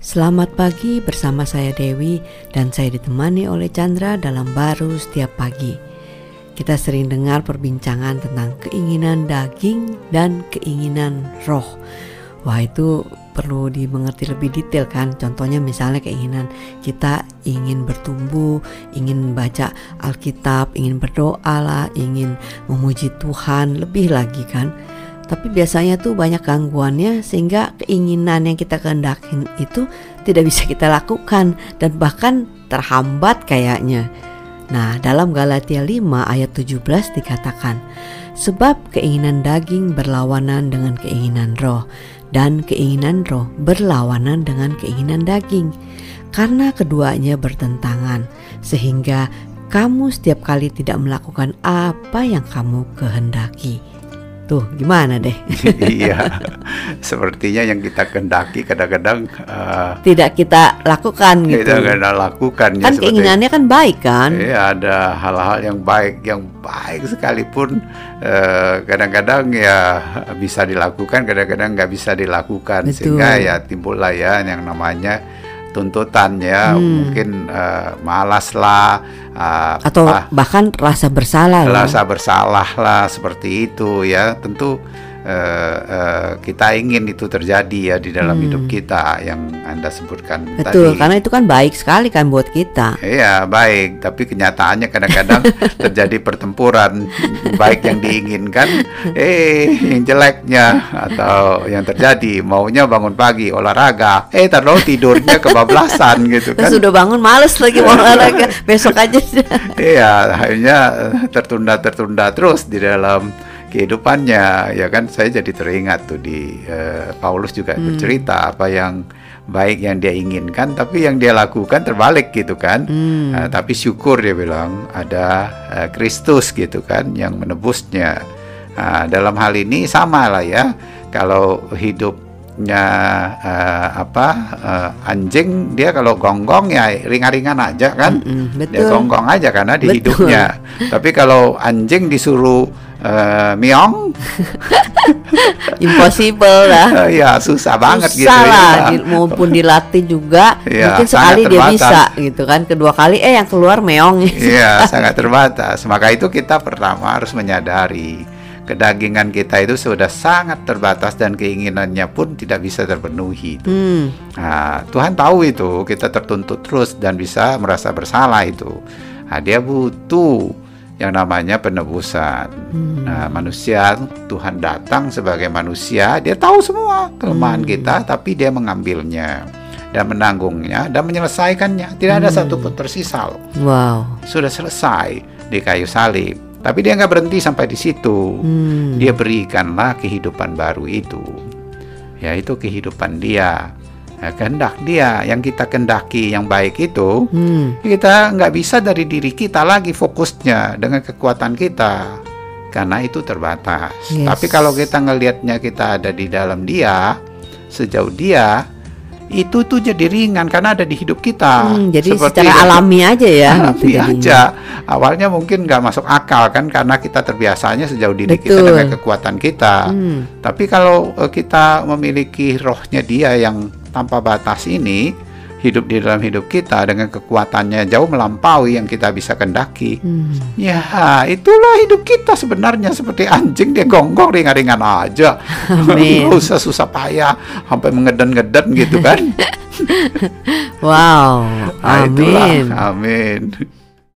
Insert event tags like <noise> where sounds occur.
Selamat pagi bersama saya Dewi dan saya ditemani oleh Chandra dalam baru setiap pagi. Kita sering dengar perbincangan tentang keinginan daging dan keinginan roh. Wah itu perlu dimengerti lebih detail kan. Contohnya misalnya keinginan kita ingin bertumbuh, ingin baca Alkitab, ingin berdoa lah, ingin memuji Tuhan lebih lagi kan tapi biasanya tuh banyak gangguannya sehingga keinginan yang kita kehendakin itu tidak bisa kita lakukan dan bahkan terhambat kayaknya. Nah, dalam Galatia 5 ayat 17 dikatakan, sebab keinginan daging berlawanan dengan keinginan roh dan keinginan roh berlawanan dengan keinginan daging. Karena keduanya bertentangan, sehingga kamu setiap kali tidak melakukan apa yang kamu kehendaki. Tuh, gimana deh? <laughs> iya, sepertinya yang kita kendaki kadang-kadang uh, tidak kita lakukan gitu. Tidak kita lakukan. Ya, kan ya, keinginannya kan baik kan? Iya, ada hal-hal yang baik, yang baik sekalipun uh, kadang-kadang ya bisa dilakukan, kadang-kadang nggak bisa dilakukan, Betul. sehingga ya timbullah ya yang namanya tuntutan ya hmm. mungkin uh, malas lah uh, atau ah, bahkan rasa bersalah rasa bersalah lah seperti itu ya. Tentu uh, uh, kita ingin itu terjadi ya di dalam hmm. hidup kita yang anda sebutkan betul tadi. karena itu kan baik sekali kan buat kita. Iya baik. Tapi kenyataannya kadang-kadang <laughs> terjadi pertempuran baik yang diinginkan <laughs> eh yang jeleknya atau yang terjadi. Maunya bangun pagi olahraga. Eh taruh tidurnya kebablasan gitu kan. Sudah bangun males lagi mau olahraga. <laughs> Besok aja iya akhirnya tertunda tertunda terus di dalam kehidupannya ya kan saya jadi teringat tuh di uh, Paulus juga hmm. bercerita apa yang baik yang dia inginkan tapi yang dia lakukan terbalik gitu kan hmm. uh, tapi syukur dia bilang ada uh, Kristus gitu kan yang menebusnya uh, dalam hal ini sama lah ya kalau hidupnya uh, apa uh, anjing dia kalau gonggong ya ringan-ringan aja kan? Mm -mm, dia gonggong aja karena di betul. hidupnya. <laughs> Tapi kalau anjing disuruh uh, Miong? <laughs> Impossible lah. Uh, <laughs> ya susah banget susah gitu lah, ya. maupun dilatih juga ya, mungkin sekali dia bisa gitu kan. Kedua kali eh yang keluar meong. Iya sangat terbatas. Maka itu kita pertama harus menyadari kedagingan kita itu sudah sangat terbatas dan keinginannya pun tidak bisa terpenuhi. Hmm. Nah, Tuhan tahu itu kita tertuntut terus dan bisa merasa bersalah itu. Nah, dia butuh yang namanya penebusan. Hmm. Nah, manusia Tuhan datang sebagai manusia, dia tahu semua kelemahan hmm. kita, tapi dia mengambilnya dan menanggungnya dan menyelesaikannya. Tidak ada hmm. satu pun tersisa. Wow, sudah selesai di kayu salib. Tapi dia nggak berhenti sampai di situ. Hmm. Dia berikanlah kehidupan baru itu, yaitu kehidupan dia ya, kehendak dia yang kita kendaki yang baik itu hmm. kita nggak bisa dari diri kita lagi fokusnya dengan kekuatan kita karena itu terbatas yes. tapi kalau kita ngelihatnya kita ada di dalam dia sejauh dia itu tuh jadi ringan karena ada di hidup kita. Hmm, jadi Seperti secara alami aja ya. Alami aja. Awalnya mungkin nggak masuk akal kan karena kita terbiasanya sejauh diri Betul. kita dengan kekuatan kita. Hmm. Tapi kalau uh, kita memiliki rohnya dia yang tanpa batas ini hidup di dalam hidup kita dengan kekuatannya jauh melampaui yang kita bisa kendaki. Hmm. Ya, itulah hidup kita sebenarnya seperti anjing dia gonggong ringan-ringan aja. Amin. <laughs> usah susah payah sampai mengeden-ngeden gitu kan. <laughs> wow. Nah, amin. Itulah, amin.